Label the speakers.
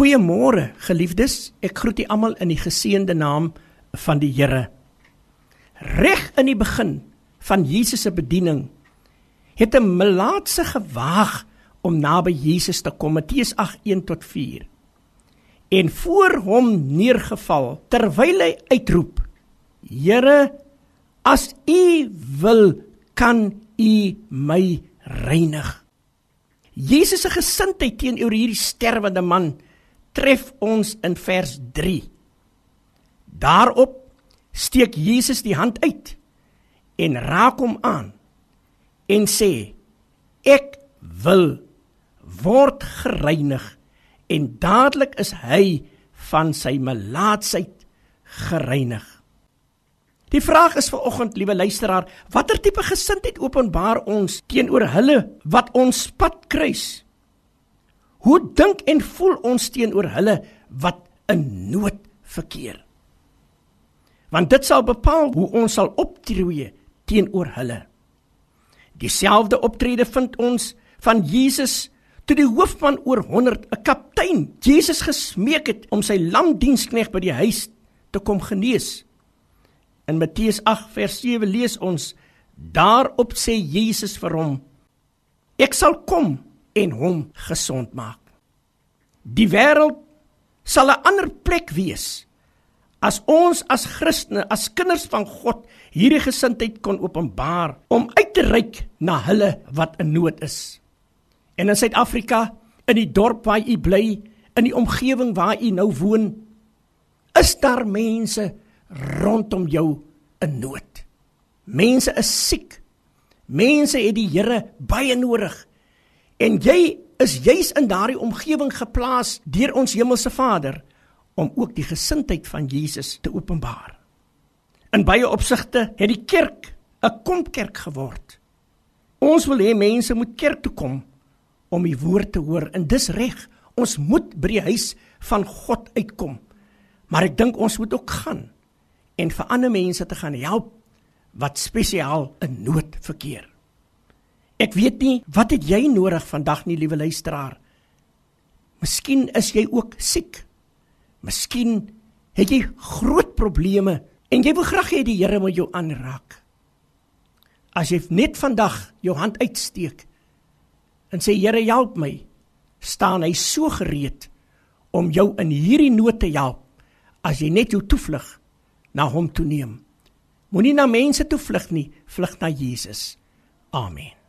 Speaker 1: Goeiemôre, geliefdes. Ek groet julle almal in die geseënde naam van die Here. Reg in die begin van Jesus se bediening het 'n melaatse gewaag om naby Jesus te kom. Matteus 8:1 tot 4. En voor hom neergeval terwyl hy uitroep: Here, as U wil, kan U my reinig. Jesus se gesindheid teenoor hierdie sterwende man tref ons in vers 3. Daarop steek Jesus die hand uit en raak hom aan en sê: Ek wil word gereinig en dadelik is hy van sy melaatsheid gereinig. Die vraag is vir oggend, liewe luisteraar, watter tipe gesindheid openbaar ons teenoor hulle wat ons pad kruis? Hoe dink en voel ons teenoor hulle wat in nood verkeer? Want dit sal bepaal hoe ons sal optree teenoor hulle. Dieselfde optrede vind ons van Jesus toe die hoofman oor 100, 'n kaptein, Jesus gesmeek het om sy lang dienskneg by die huis te kom genees. In Matteus 8 vers 7 lees ons: Daarop sê Jesus vir hom: Ek sal kom en hom gesond maak. Die wêreld sal 'n ander plek wees as ons as Christene, as kinders van God, hierdie gesindheid kon openbaar om uit te reik na hulle wat in nood is. En in Suid-Afrika, in die dorp waar u bly, in die omgewing waar u nou woon, is daar mense rondom jou in nood. Mense is siek. Mense het die Here baie nodig. En jy is juis in daardie omgewing geplaas deur ons hemelse Vader om ook die gesindheid van Jesus te openbaar. In baie opsigte het die kerk 'n kompkerk geword. Ons wil hê mense moet kerk toe kom om die woord te hoor en dis reg. Ons moet by die huis van God uitkom. Maar ek dink ons moet ook gaan en vir ander mense te gaan help wat spesiaal in nood verkeer. Ek weet nie wat het jy nodig vandag nie, liewe luisteraar. Miskien is jy ook siek. Miskien het jy groot probleme en jy wil graag hê die Here moet jou aanraak. As jy net vandag jou hand uitsteek en sê Here help my, staan hy so gereed om jou in hierdie nood te help as jy net jou toevlug na hom toe neem. Moenie na mense toe vlug nie, vlug na Jesus. Amen.